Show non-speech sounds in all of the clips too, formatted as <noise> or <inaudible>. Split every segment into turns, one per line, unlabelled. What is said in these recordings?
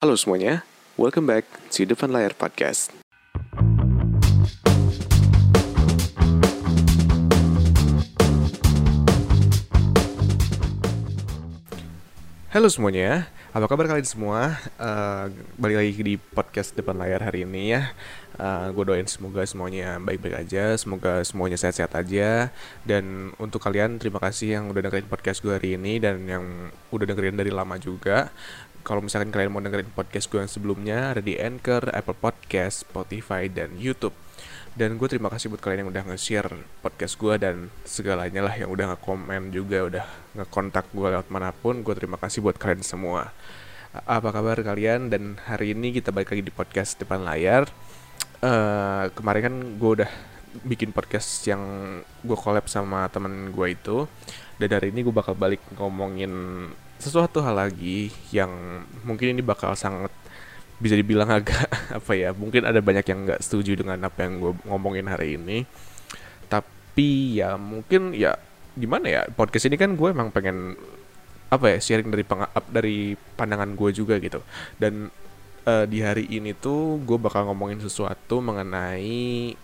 Halo semuanya, welcome back to Depan Layar Podcast. Halo semuanya, apa kabar kalian semua? Uh, balik lagi di podcast Depan Layar hari ini ya. Uh, gue doain semoga semuanya baik-baik aja, semoga semuanya sehat-sehat aja. Dan untuk kalian, terima kasih yang udah dengerin podcast gue hari ini dan yang udah dengerin dari lama juga kalau misalkan kalian mau dengerin podcast gue yang sebelumnya ada di Anchor, Apple Podcast, Spotify, dan YouTube. Dan gue terima kasih buat kalian yang udah nge-share podcast gue dan segalanya lah yang udah nge-komen juga, udah nge-kontak gue lewat mana pun. Gue terima kasih buat kalian semua. Apa kabar kalian? Dan hari ini kita balik lagi di podcast depan layar. Uh, kemarin kan gue udah bikin podcast yang gue collab sama temen gue itu. Dan hari ini gue bakal balik ngomongin sesuatu hal lagi yang mungkin ini bakal sangat bisa dibilang <laughs> agak apa ya mungkin ada banyak yang nggak setuju dengan apa yang gue ngomongin hari ini. Tapi ya mungkin ya gimana ya podcast ini kan gue emang pengen apa ya sharing dari peng dari pandangan gue juga gitu. Dan uh, di hari ini tuh gue bakal ngomongin sesuatu mengenai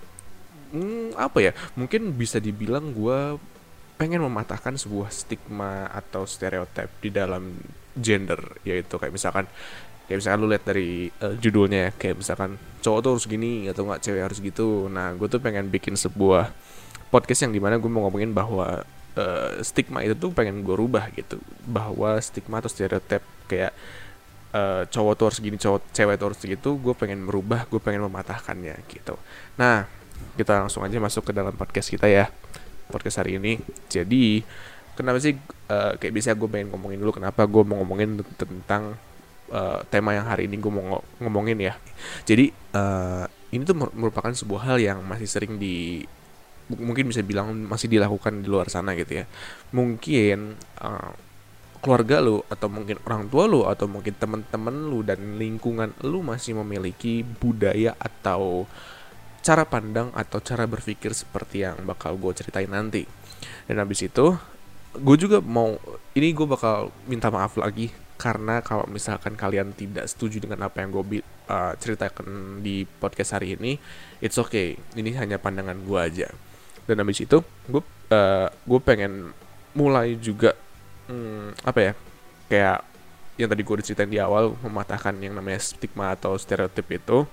hmm, apa ya mungkin bisa dibilang gue pengen mematahkan sebuah stigma atau stereotip di dalam gender yaitu kayak misalkan kayak misalkan lu lihat dari uh, judulnya ya, kayak misalkan cowok tuh harus gini atau nggak cewek harus gitu. Nah gue tuh pengen bikin sebuah podcast yang di mana gue mau ngomongin bahwa uh, stigma itu tuh pengen gue rubah gitu. Bahwa stigma atau stereotip kayak uh, cowok tuh harus gini cowok cewek tuh harus gitu gue pengen merubah gue pengen mematahkannya gitu. Nah kita langsung aja masuk ke dalam podcast kita ya podcast hari ini. Jadi kenapa sih uh, kayak bisa gue pengen ngomongin dulu kenapa gue mau ngomongin tentang uh, tema yang hari ini gue mau ngomongin ya. Jadi uh, ini tuh merupakan sebuah hal yang masih sering di mungkin bisa bilang masih dilakukan di luar sana gitu ya. Mungkin uh, keluarga lu atau mungkin orang tua lu atau mungkin teman-teman lu dan lingkungan lu masih memiliki budaya atau cara pandang atau cara berpikir seperti yang bakal gue ceritain nanti. Dan habis itu, gue juga mau, ini gue bakal minta maaf lagi karena kalau misalkan kalian tidak setuju dengan apa yang gue uh, ceritakan di podcast hari ini, it's okay. Ini hanya pandangan gue aja. Dan habis itu, gue uh, gue pengen mulai juga hmm, apa ya kayak yang tadi gue ceritain di awal mematahkan yang namanya stigma atau stereotip itu.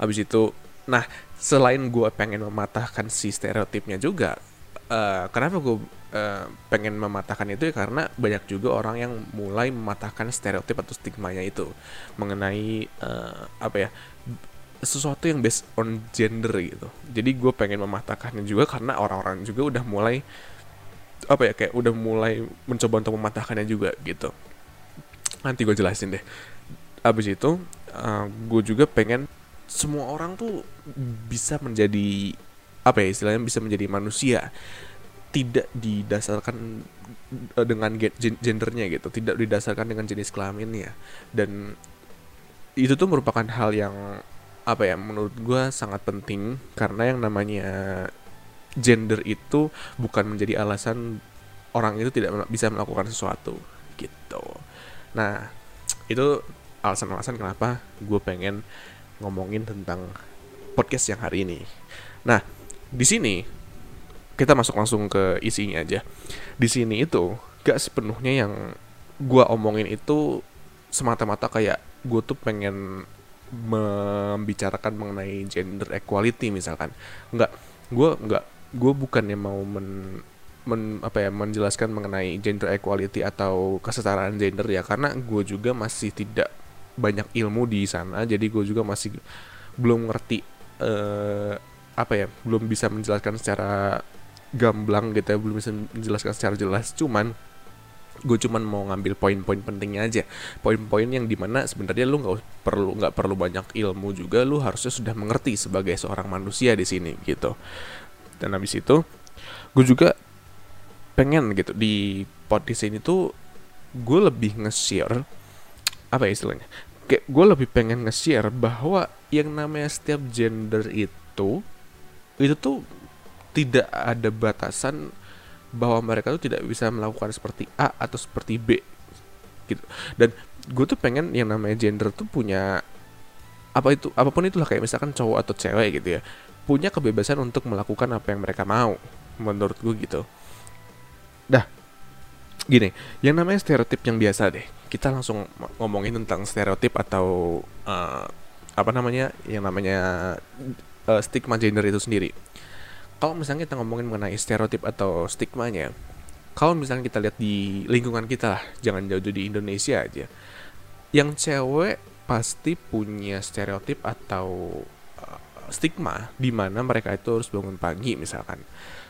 Habis itu Nah, selain gue pengen mematahkan si stereotipnya juga, uh, kenapa gue uh, pengen mematahkan itu ya karena banyak juga orang yang mulai mematahkan stereotip atau stigmanya itu mengenai uh, apa ya sesuatu yang based on gender gitu. Jadi gue pengen mematahkannya juga karena orang-orang juga udah mulai apa ya kayak udah mulai mencoba untuk mematahkannya juga gitu. Nanti gue jelasin deh. Abis itu uh, gue juga pengen semua orang tuh bisa menjadi apa ya istilahnya bisa menjadi manusia. Tidak didasarkan eh, dengan gendernya gitu. Tidak didasarkan dengan jenis kelaminnya. Dan itu tuh merupakan hal yang apa ya menurut gue sangat penting. Karena yang namanya gender itu bukan menjadi alasan orang itu tidak bisa melakukan sesuatu. Gitu. Nah itu alasan-alasan kenapa gue pengen ngomongin tentang podcast yang hari ini. Nah, di sini kita masuk langsung ke isinya aja. Di sini itu gak sepenuhnya yang gue omongin itu semata-mata kayak gue tuh pengen membicarakan mengenai gender equality misalkan. Enggak, gue enggak gue bukannya mau men, men apa ya menjelaskan mengenai gender equality atau kesetaraan gender ya karena gue juga masih tidak banyak ilmu di sana jadi gue juga masih belum ngerti uh, apa ya belum bisa menjelaskan secara gamblang gitu ya belum bisa menjelaskan secara jelas cuman gue cuman mau ngambil poin-poin pentingnya aja. Poin-poin yang di mana sebenarnya lu nggak perlu nggak perlu banyak ilmu juga lu harusnya sudah mengerti sebagai seorang manusia di sini gitu. Dan habis itu gue juga pengen gitu di podcast ini tuh gue lebih nge-share apa ya istilahnya kayak gue lebih pengen nge-share bahwa yang namanya setiap gender itu itu tuh tidak ada batasan bahwa mereka tuh tidak bisa melakukan seperti A atau seperti B gitu. Dan gue tuh pengen yang namanya gender tuh punya apa itu apa pun itulah kayak misalkan cowok atau cewek gitu ya punya kebebasan untuk melakukan apa yang mereka mau menurut gue gitu. Dah gini yang namanya stereotip yang biasa deh kita langsung ngomongin tentang stereotip atau uh, apa namanya yang namanya uh, stigma gender itu sendiri. Kalau misalnya kita ngomongin mengenai stereotip atau stigmanya kalau misalnya kita lihat di lingkungan kita lah jangan jauh-jauh di Indonesia aja yang cewek pasti punya stereotip atau uh, stigma di mana mereka itu harus bangun pagi misalkan.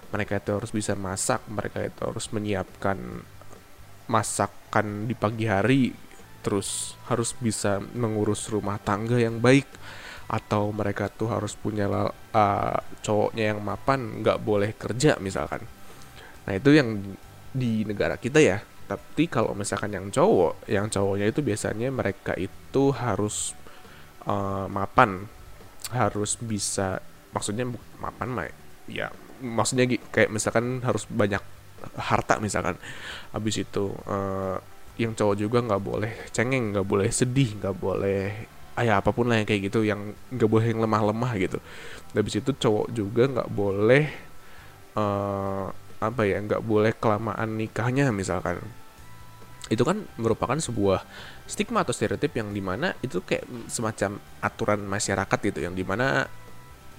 Mereka itu harus bisa masak mereka itu harus menyiapkan masakan di pagi hari terus harus bisa mengurus rumah tangga yang baik atau mereka tuh harus punya uh, cowoknya yang mapan nggak boleh kerja misalkan. Nah itu yang di negara kita ya. Tapi kalau misalkan yang cowok yang cowoknya itu biasanya mereka itu harus uh, mapan. Harus bisa maksudnya mapan mah ya maksudnya kayak misalkan harus banyak harta misalkan. Habis itu uh, yang cowok juga nggak boleh cengeng nggak boleh sedih nggak boleh ayah apa pun lah yang kayak gitu yang nggak boleh yang lemah-lemah gitu. Habis itu cowok juga nggak boleh uh, apa ya nggak boleh kelamaan nikahnya misalkan. Itu kan merupakan sebuah stigma atau stereotip yang di mana itu kayak semacam aturan masyarakat gitu yang di mana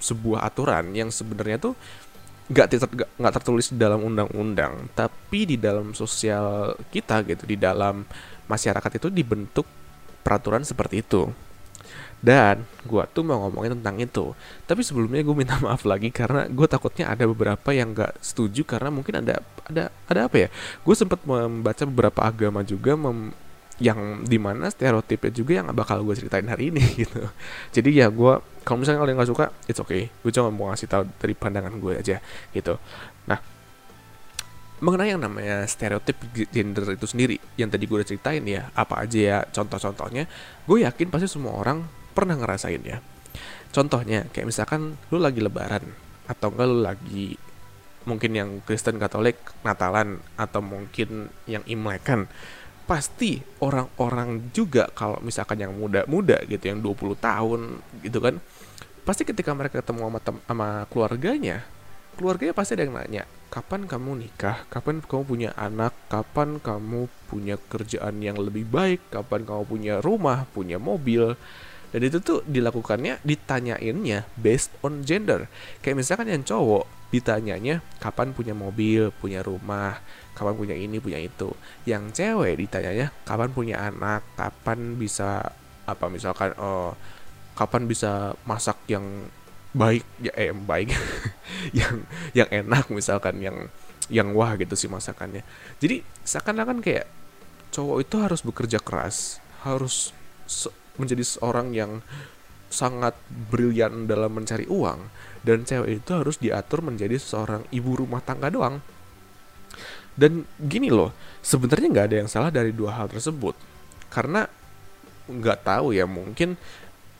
sebuah aturan yang sebenarnya tuh nggak nggak tertulis di dalam undang-undang tapi di dalam sosial kita gitu di dalam masyarakat itu dibentuk peraturan seperti itu dan gue tuh mau ngomongin tentang itu. Tapi sebelumnya gue minta <laughs> maaf lagi karena gue takutnya ada beberapa yang gak setuju karena mungkin ada ada ada apa ya? Gue sempat membaca beberapa agama juga mem, yang di mana stereotipnya juga yang bakal gue ceritain hari ini <laughs> gitu. Jadi ya gue kalau misalnya kalian gak suka, it's okay. Gue cuma mau ngasih tahu dari pandangan gue aja gitu. Nah mengenai yang namanya stereotip gender itu sendiri yang tadi gue udah ceritain ya apa aja ya contoh-contohnya gue yakin pasti semua orang pernah ngerasain ya. Contohnya kayak misalkan lu lagi lebaran atau enggak lu lagi mungkin yang Kristen Katolik Natalan atau mungkin yang Imlekan pasti orang-orang juga kalau misalkan yang muda-muda gitu yang 20 tahun gitu kan pasti ketika mereka ketemu sama, sama keluarganya keluarganya pasti ada yang nanya kapan kamu nikah? Kapan kamu punya anak? Kapan kamu punya kerjaan yang lebih baik? Kapan kamu punya rumah punya mobil? Dan itu tuh dilakukannya ditanyainnya based on gender. Kayak misalkan yang cowok ditanyanya kapan punya mobil punya rumah kapan punya ini punya itu. Yang cewek ditanyanya kapan punya anak? Kapan bisa apa misalkan oh kapan bisa masak yang baik ya eh baik <laughs> yang yang enak misalkan yang yang wah gitu sih masakannya. Jadi seakan-akan kayak cowok itu harus bekerja keras harus menjadi seorang yang sangat brilian dalam mencari uang dan cewek itu harus diatur menjadi seorang ibu rumah tangga doang dan gini loh sebenarnya nggak ada yang salah dari dua hal tersebut. Karena nggak tahu ya mungkin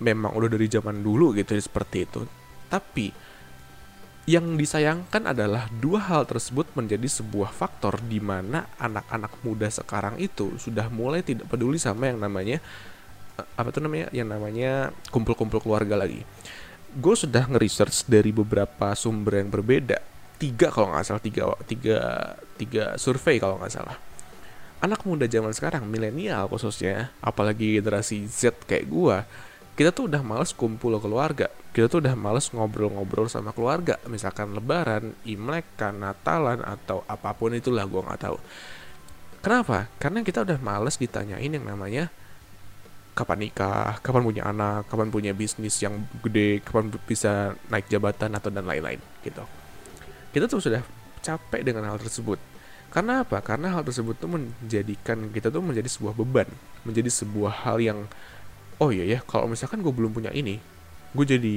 memang udah dari zaman dulu gitu seperti itu. Tapi yang disayangkan adalah dua hal tersebut menjadi sebuah faktor di mana anak-anak muda sekarang itu sudah mulai tidak peduli sama yang namanya apa tuh namanya yang namanya kumpul-kumpul keluarga lagi. Gue sudah nge-research dari beberapa sumber yang berbeda. Tiga kalau nggak salah tiga tiga tiga survei kalau nggak salah. Anak muda zaman sekarang milenial khususnya apalagi generasi Z kayak gue kita tuh udah males kumpul keluarga. Kita tuh udah males ngobrol-ngobrol sama keluarga. Misalkan lebaran imlek kan natalan atau apa pun itulah gue nggak tahu. Kenapa? Karena kita udah males ditanyain yang namanya kapan nikah, kapan punya anak, kapan punya bisnis yang gede, kapan bisa naik jabatan atau dan lain-lain gitu. Kita tuh sudah capek dengan hal tersebut. Karena apa? Karena hal tersebut tuh menjadikan kita tuh menjadi sebuah beban, menjadi sebuah hal yang oh iya ya, kalau misalkan gue belum punya ini, gue jadi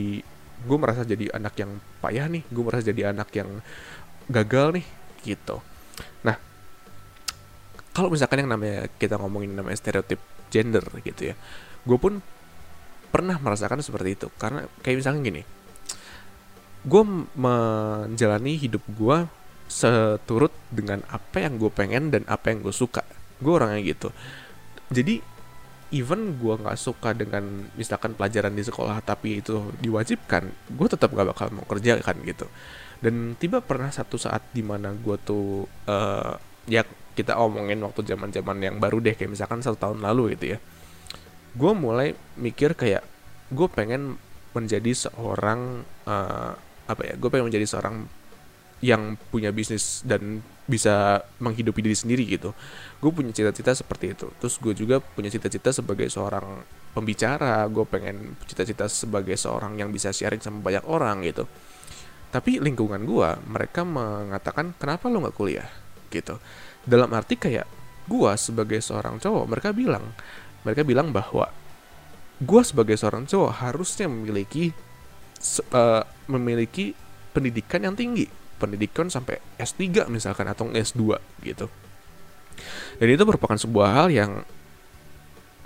gue merasa jadi anak yang payah nih, gue merasa jadi anak yang gagal nih gitu. Nah, kalau misalkan yang namanya kita ngomongin namanya stereotip gender gitu ya gue pun pernah merasakan seperti itu karena kayak misalnya gini gue menjalani hidup gue seturut dengan apa yang gue pengen dan apa yang gue suka. Gue orangnya gitu. Jadi even gue nggak suka dengan misalkan pelajaran di sekolah tapi itu diwajibkan gue tetap gak bakal mau kerja kan gitu. Dan tiba pernah satu saat di mana gue tuh uh, ya kita omongin waktu zaman zaman yang baru deh kayak misalkan satu tahun lalu gitu ya. Gue mulai mikir kayak gue pengen menjadi seorang uh, apa ya gue pengen menjadi seorang yang punya bisnis dan bisa menghidupi diri sendiri gitu. Gue punya cita-cita seperti itu. Terus gue juga punya cita-cita sebagai seorang pembicara. Gue pengen cita-cita sebagai seorang yang bisa sharing sama banyak orang gitu. Tapi lingkungan gue mereka mengatakan kenapa lo nggak kuliah? gitu. Dalam arti kayak gue sebagai seorang cowok mereka bilang mereka bilang bahwa gue sebagai seorang cowok harusnya memiliki uh, memiliki pendidikan yang tinggi pendidikan sampai S3 misalkan atau S2 gitu. Dan itu merupakan sebuah hal yang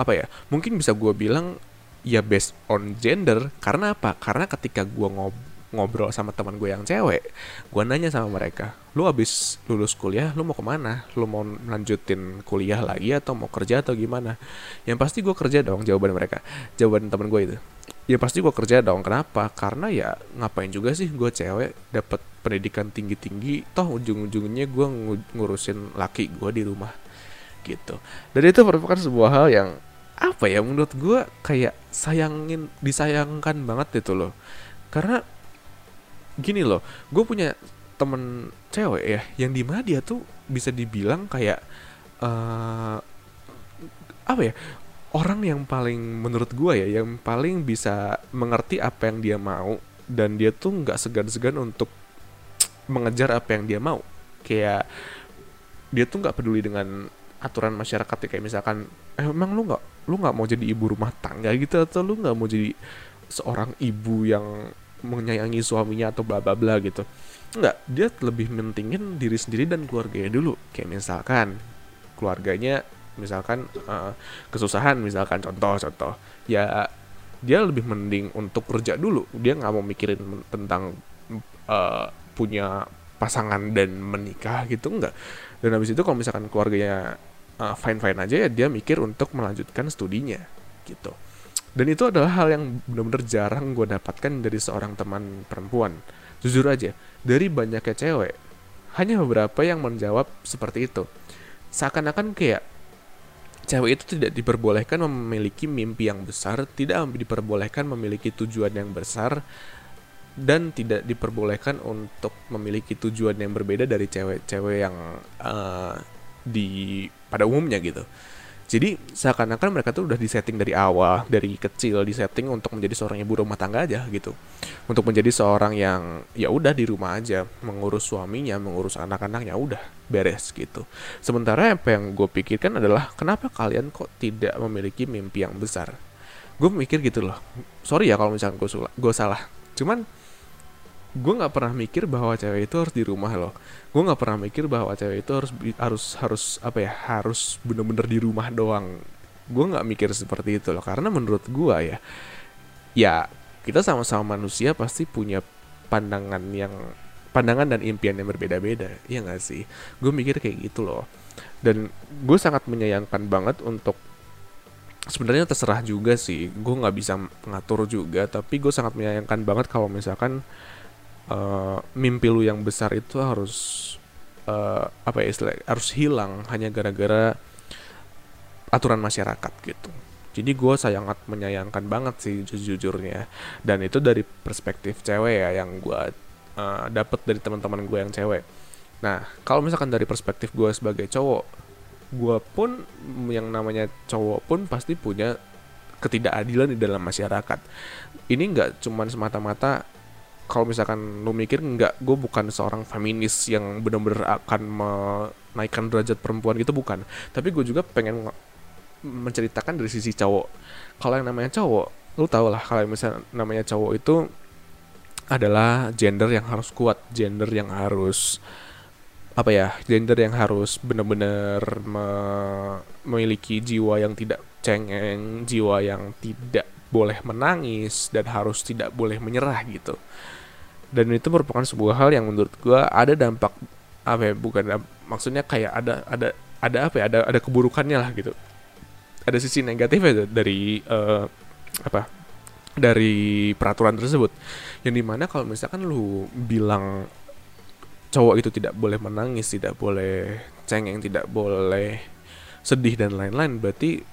apa ya? Mungkin bisa gue bilang ya based on gender karena apa? Karena ketika gue ngob ngobrol sama teman gue yang cewek, gue nanya sama mereka, lu abis lulus kuliah, lu mau ke mana? Lu mau lanjutin kuliah lagi atau mau kerja atau gimana? Yang pasti gue kerja dong, jawaban mereka, jawaban teman gue itu ya pasti gue kerja dong. Kenapa? Karena ya ngapain juga sih gue cewek dapat pendidikan tinggi tinggi toh ujung ujungnya gue ngurusin laki gue di rumah gitu. Dan itu merupakan sebuah hal yang apa ya menurut gue kayak sayangin disayangkan banget itu loh. Karena gini loh gue punya temen cewek ya yang di mana dia tuh bisa dibilang kayak uh, apa ya orang yang paling menurut gue ya yang paling bisa mengerti apa yang dia mau dan dia tuh nggak segan-segan untuk mengejar apa yang dia mau. Kayak dia tuh nggak peduli dengan aturan masyarakat kayak misalkan eh, emang lu nggak lu nggak mau jadi ibu rumah tangga gitu? Atau lu nggak mau jadi seorang ibu yang menyayangi suaminya atau bla bla bla gitu? Nggak dia lebih mentingin diri sendiri dan keluarganya dulu. Kayak misalkan keluarganya misalkan uh, kesusahan misalkan contoh-contoh ya dia lebih mending untuk kerja dulu. Dia nggak mau mikirin tentang uh, punya pasangan dan menikah gitu enggak dan habis itu kalau misalkan keluarganya uh, fine fine aja ya dia mikir untuk melanjutkan studinya gitu. Dan itu adalah hal yang benar-benar jarang gue dapatkan dari seorang teman perempuan. Jujur aja dari banyaknya cewek hanya beberapa yang menjawab seperti itu. Seakan-akan kayak cewek itu tidak diperbolehkan memiliki mimpi yang besar, tidak diperbolehkan memiliki tujuan yang besar, dan tidak diperbolehkan untuk memiliki tujuan yang berbeda dari cewek-cewek yang uh, di pada umumnya gitu. Jadi seakan-akan mereka tuh udah disetting dari awal, dari kecil disetting untuk menjadi seorang ibu rumah tangga aja gitu. Untuk menjadi seorang yang ya udah di rumah aja, mengurus suaminya, mengurus anak-anaknya udah beres gitu. Sementara apa yang gue pikirkan adalah kenapa kalian kok tidak memiliki mimpi yang besar? Gue mikir gitu loh. Sorry ya kalau misalnya gue salah. Cuman gue nggak pernah mikir bahwa cewek itu harus di rumah loh. Gue nggak pernah mikir bahwa cewek itu harus harus harus apa ya harus bener-bener di rumah doang. Gue nggak mikir seperti itu loh karena menurut gue ya ya kita sama-sama manusia pasti punya pandangan yang pandangan dan impian yang berbeda-beda ya nggak sih? Gue mikir kayak gitu loh. Dan gue sangat menyayangkan banget untuk sebenarnya terserah juga sih. Gue nggak bisa ngatur juga tapi gue sangat menyayangkan banget kalau misalkan uh, mimpi lu yang besar itu harus uh, apa ya istilah harus hilang hanya gara-gara aturan masyarakat gitu. Jadi gue sangat menyayangkan banget sih jujurnya dan itu dari perspektif cewek ya yang gue uh, dapet dari teman-teman gue yang cewek. Nah kalau misalkan dari perspektif gue sebagai cowok, gue pun yang namanya cowok pun pasti punya ketidakadilan di dalam masyarakat. Ini nggak cuma semata-mata kalau misalkan lu mikir nggak gue bukan seorang feminis yang benar-benar akan menaikkan derajat perempuan gitu bukan. Tapi gue juga pengen menceritakan dari sisi cowok. Kalau yang namanya cowok lu tau lah kalau misalnya namanya cowok itu adalah gender yang harus kuat gender yang harus apa ya gender yang harus benar-benar memiliki jiwa yang tidak cengeng jiwa yang tidak boleh menangis dan harus tidak boleh menyerah gitu. Dan itu merupakan sebuah hal yang menurut gue ada dampak apa ya bukan maksudnya kayak ada ada ada apa ya ada ada keburukannya lah gitu. Ada sisi negatifnya dari uh, apa dari peraturan tersebut. Yang di mana kalau misalkan lu bilang cowok itu tidak boleh menangis tidak boleh cengeng tidak boleh sedih dan lain-lain berarti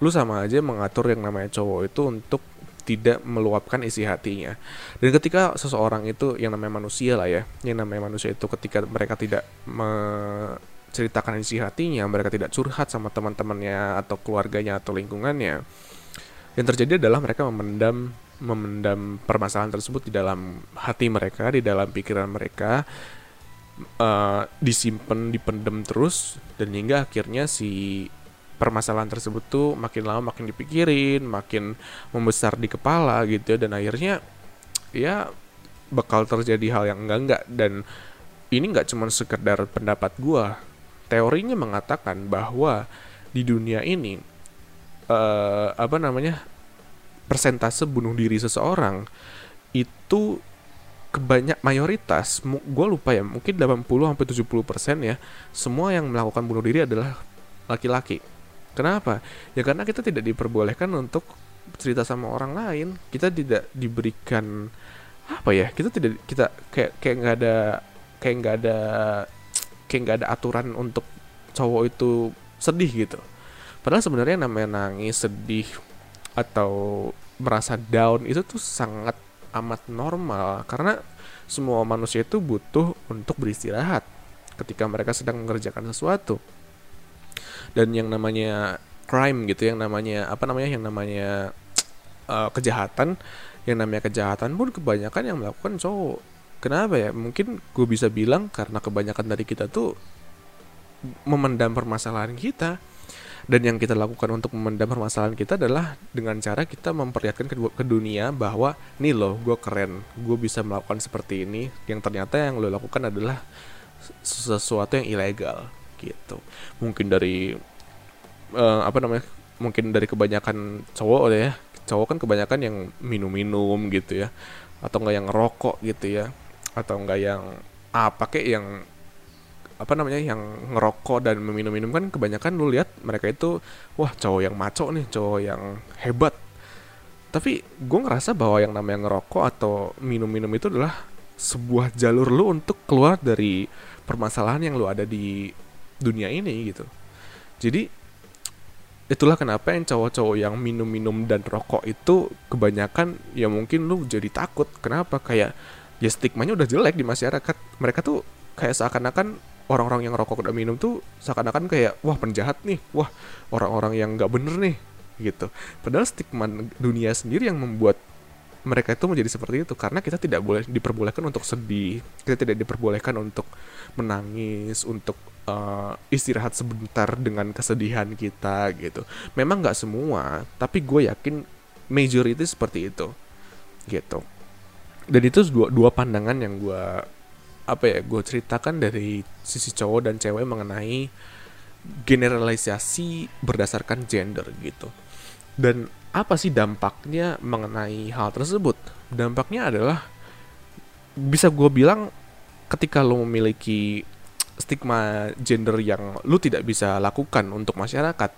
lu sama aja mengatur yang namanya cowok itu untuk tidak meluapkan isi hatinya. Dan ketika seseorang itu yang namanya manusia lah ya, yang namanya manusia itu ketika mereka tidak menceritakan isi hatinya, mereka tidak curhat sama teman-temannya atau keluarganya atau lingkungannya, yang terjadi adalah mereka memendam memendam permasalahan tersebut di dalam hati mereka, di dalam pikiran mereka, uh, disimpan, dipendam terus, dan hingga akhirnya si permasalahan tersebut tuh makin lama makin dipikirin, makin membesar di kepala gitu ya, dan akhirnya ya bakal terjadi hal yang enggak-enggak. Dan ini nggak cuma sekedar pendapat gua. Teorinya mengatakan bahwa di dunia ini uh, apa namanya persentase bunuh diri seseorang itu kebanyak mayoritas gue lupa ya mungkin 80 sampai 70 persen ya semua yang melakukan bunuh diri adalah laki-laki Kenapa? Ya karena kita tidak diperbolehkan untuk cerita sama orang lain. Kita tidak diberikan apa ya? Kita tidak kita kayak kayak nggak ada kayak nggak ada kayak nggak ada aturan untuk cowok itu sedih gitu. Padahal sebenarnya namanya nangis, sedih atau merasa down itu tuh sangat amat normal karena semua manusia itu butuh untuk beristirahat ketika mereka sedang mengerjakan sesuatu dan yang namanya crime gitu yang namanya apa namanya yang namanya uh, kejahatan yang namanya kejahatan pun kebanyakan yang melakukan cowok. Kenapa ya? Mungkin gue bisa bilang karena kebanyakan dari kita tuh memendam permasalahan kita. Dan yang kita lakukan untuk memendam permasalahan kita adalah dengan cara kita memperlihatkan ke, ke dunia bahwa nih loh gue keren. Gue bisa melakukan seperti ini. Yang ternyata yang lo lakukan adalah sesuatu yang ilegal gitu. Mungkin dari uh, apa namanya mungkin dari kebanyakan cowok ya. Cowok kan kebanyakan yang minum-minum gitu ya. Atau enggak yang rokok gitu ya. Atau enggak yang apa kayak yang apa namanya yang ngerokok dan meminum-minum kan kebanyakan lu lihat mereka itu wah cowok yang maco nih cowok yang hebat. Tapi gue ngerasa bahwa yang namanya ngerokok atau minum-minum itu adalah sebuah jalur lu untuk keluar dari permasalahan yang lu ada di dunia ini gitu. Jadi itulah kenapa yang cowok-cowok yang minum-minum dan rokok itu kebanyakan ya mungkin lu jadi takut. Kenapa? Kayak ya stigmanya udah jelek di masyarakat. Mereka tuh kayak seakan-akan orang-orang yang rokok udah minum tuh seakan-akan kayak wah penjahat nih. Wah orang-orang yang nggak bener nih. Gitu. Padahal stigma dunia sendiri yang membuat mereka itu menjadi seperti itu. Karena kita tidak boleh diperbolehkan untuk sedih kita tidak diperbolehkan untuk menangis untuk uh, istirahat sebentar dengan kesedihan kita gitu. Memang nggak semua tapi gue yakin majority seperti itu gitu. Dan itu dua, dua pandangan yang gue apa ya gue ceritakan dari sisi cowok dan cewek mengenai generalisasi berdasarkan gender gitu dan apa sih dampaknya mengenai hal tersebut? Dampaknya adalah bisa gue bilang ketika lo memiliki stigma gender yang lu tidak bisa lakukan untuk masyarakat,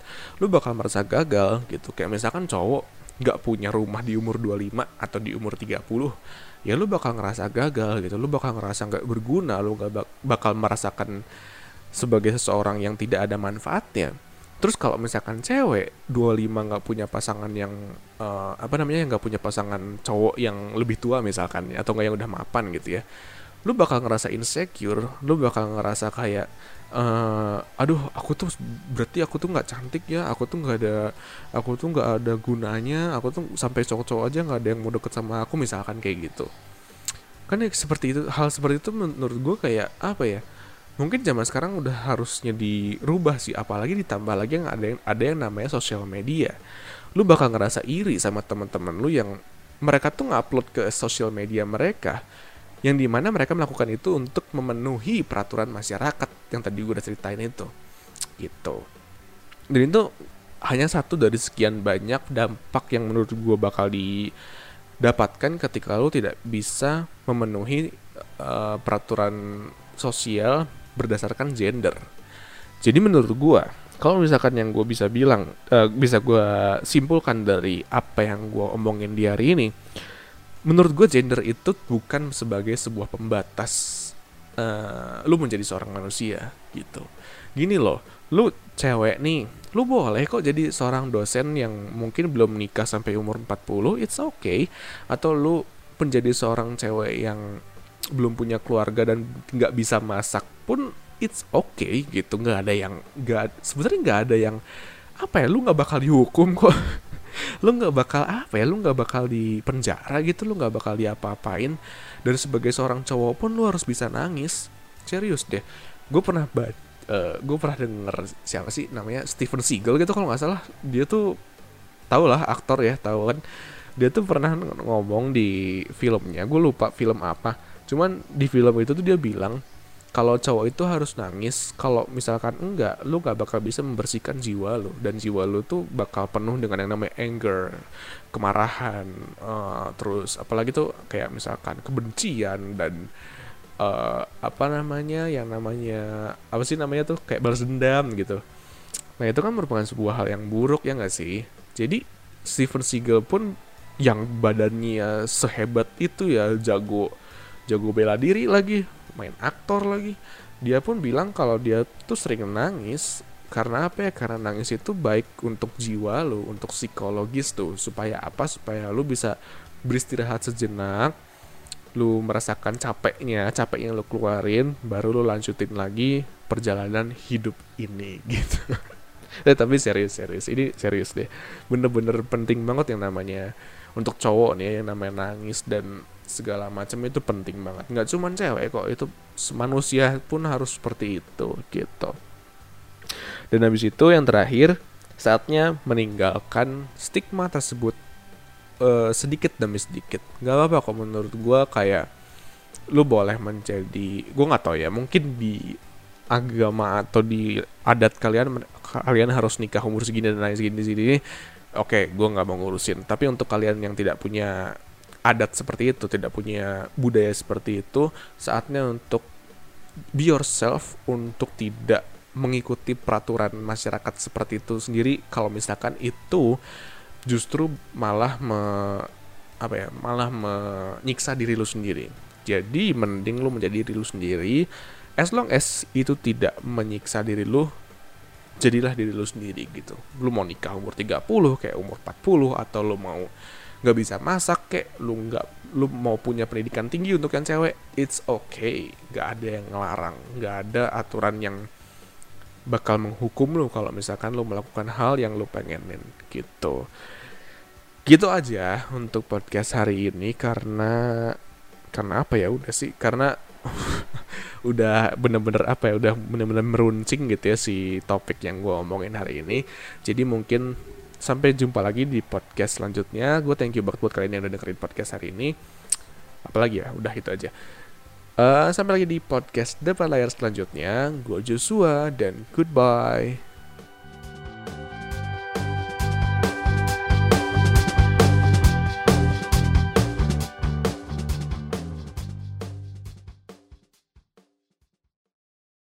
lu bakal merasa gagal gitu. Kayak misalkan cowok nggak punya rumah di umur 25 atau di umur 30, ya lu bakal ngerasa gagal gitu. Lu bakal ngerasa nggak berguna, lu gak bakal merasakan sebagai seseorang yang tidak ada manfaatnya Terus kalau misalkan cewek 25 nggak punya pasangan yang uh, apa namanya nggak punya pasangan cowok yang lebih tua misalkan atau nggak yang udah mapan gitu ya, lu bakal ngerasa insecure, lu bakal ngerasa kayak uh, aduh aku tuh berarti aku tuh nggak cantik ya, aku tuh nggak ada aku tuh nggak ada gunanya, aku tuh sampai cowok-cowok aja nggak ada yang mau deket sama aku misalkan kayak gitu. Kan ya, seperti itu hal seperti itu menurut gue kayak apa ya? Mungkin zaman sekarang udah harusnya dirubah sih apalagi ditambah lagi yang ada yang ada yang namanya sosial media. Lu bakal ngerasa iri sama teman-teman lu yang mereka tuh ngupload ke sosial media mereka yang di mana mereka melakukan itu untuk memenuhi peraturan masyarakat yang tadi gue udah ceritain itu. Gitu. Dan itu hanya satu dari sekian banyak dampak yang menurut gue bakal didapatkan ketika lu tidak bisa memenuhi uh, peraturan sosial berdasarkan gender. Jadi menurut gua, kalau misalkan yang gue bisa bilang uh, bisa gue simpulkan dari apa yang gue omongin di hari ini menurut gue gender itu bukan sebagai sebuah pembatas uh, lu menjadi seorang manusia gitu gini loh lu cewek nih lu boleh kok jadi seorang dosen yang mungkin belum nikah sampai umur 40 it's okay atau lu menjadi seorang cewek yang belum punya keluarga dan nggak bisa masak pun it's okay gitu. Nggak ada yang nggak sebenarnya nggak ada yang apa ya lu nggak bakal dihukum kok. <laughs> Lu nggak bakal apa ya lu nggak bakal di penjara gitu lu nggak bakal diapa-apain. Dan sebagai seorang cowok pun lu harus bisa nangis. Serius deh. Gue pernah baca uh, eh, gue pernah denger siapa sih namanya? Steven Seagal gitu kalau nggak salah. Dia tuh tau lah aktor ya tau kan. Dia tuh pernah ngomong di filmnya. Gue lupa film apa. Cuman di film itu tuh dia bilang kalau cowok itu harus nangis kalau misalkan enggak lu gak bakal bisa membersihkan jiwa lu. Dan jiwa lu tuh bakal penuh dengan yang namanya anger kemarahan uh, terus apalagi tuh kayak misalkan kebencian dan uh, apa namanya yang namanya apa sih namanya tuh kayak balas dendam gitu. Nah itu kan merupakan sebuah hal yang buruk ya gak sih? Jadi Steven Seagal pun yang badannya sehebat itu ya jago jago bela diri lagi main aktor lagi. Dia pun bilang kalau dia tuh sering nangis. Karena apa ya? Karena nangis itu baik untuk jiwa lo untuk psikologis tuh. Supaya apa? Supaya lu bisa beristirahat sejenak. Lu merasakan capeknya capek yang lu keluarin baru lu lanjutin lagi perjalanan hidup ini <laughs> gitu. Eh, tapi serius serius. Ini serius deh. Bener-bener penting banget yang namanya untuk cowok nih yang namanya nangis dan segala macam itu penting banget. Nggak cuma cewek kok itu manusia pun harus seperti itu gitu. Dan habis itu yang terakhir saatnya meninggalkan stigma tersebut uh, sedikit demi sedikit. Nggak apa-apa kok menurut gue kayak lu boleh menjadi gue nggak tahu ya mungkin di agama atau di adat kalian kalian harus nikah umur segini dan lain segini segini oke okay, gue nggak mau ngurusin. Tapi untuk kalian yang tidak punya adat seperti itu, tidak punya budaya seperti itu, saatnya untuk be yourself untuk tidak mengikuti peraturan masyarakat seperti itu sendiri. Kalau misalkan itu justru malah me, apa ya malah menyiksa diri lu sendiri. Jadi mending lu menjadi diri lu sendiri. As long as itu tidak menyiksa diri lu jadilah diri lu sendiri gitu. Lu mau nikah umur 30 kayak umur 40 atau lu mau nggak bisa masak kek lu nggak lu mau punya pendidikan tinggi untuk yang cewek it's okay. Nggak ada yang ngelarang nggak ada aturan yang bakal menghukum lu kalau misalkan lu melakukan hal yang lu pengenin gitu. Gitu aja untuk podcast hari ini karena karena apa ya udah sih karena <laughs> udah bener-bener apa ya udah bener-bener meruncing gitu ya si topik yang gue omongin hari ini. Jadi mungkin Sampai jumpa lagi di podcast selanjutnya. Gue thank you banget buat kalian yang udah dengerin podcast hari ini. Apalagi ya, udah itu aja. Uh, sampai lagi di podcast depan layar selanjutnya. Gue Joshua dan goodbye.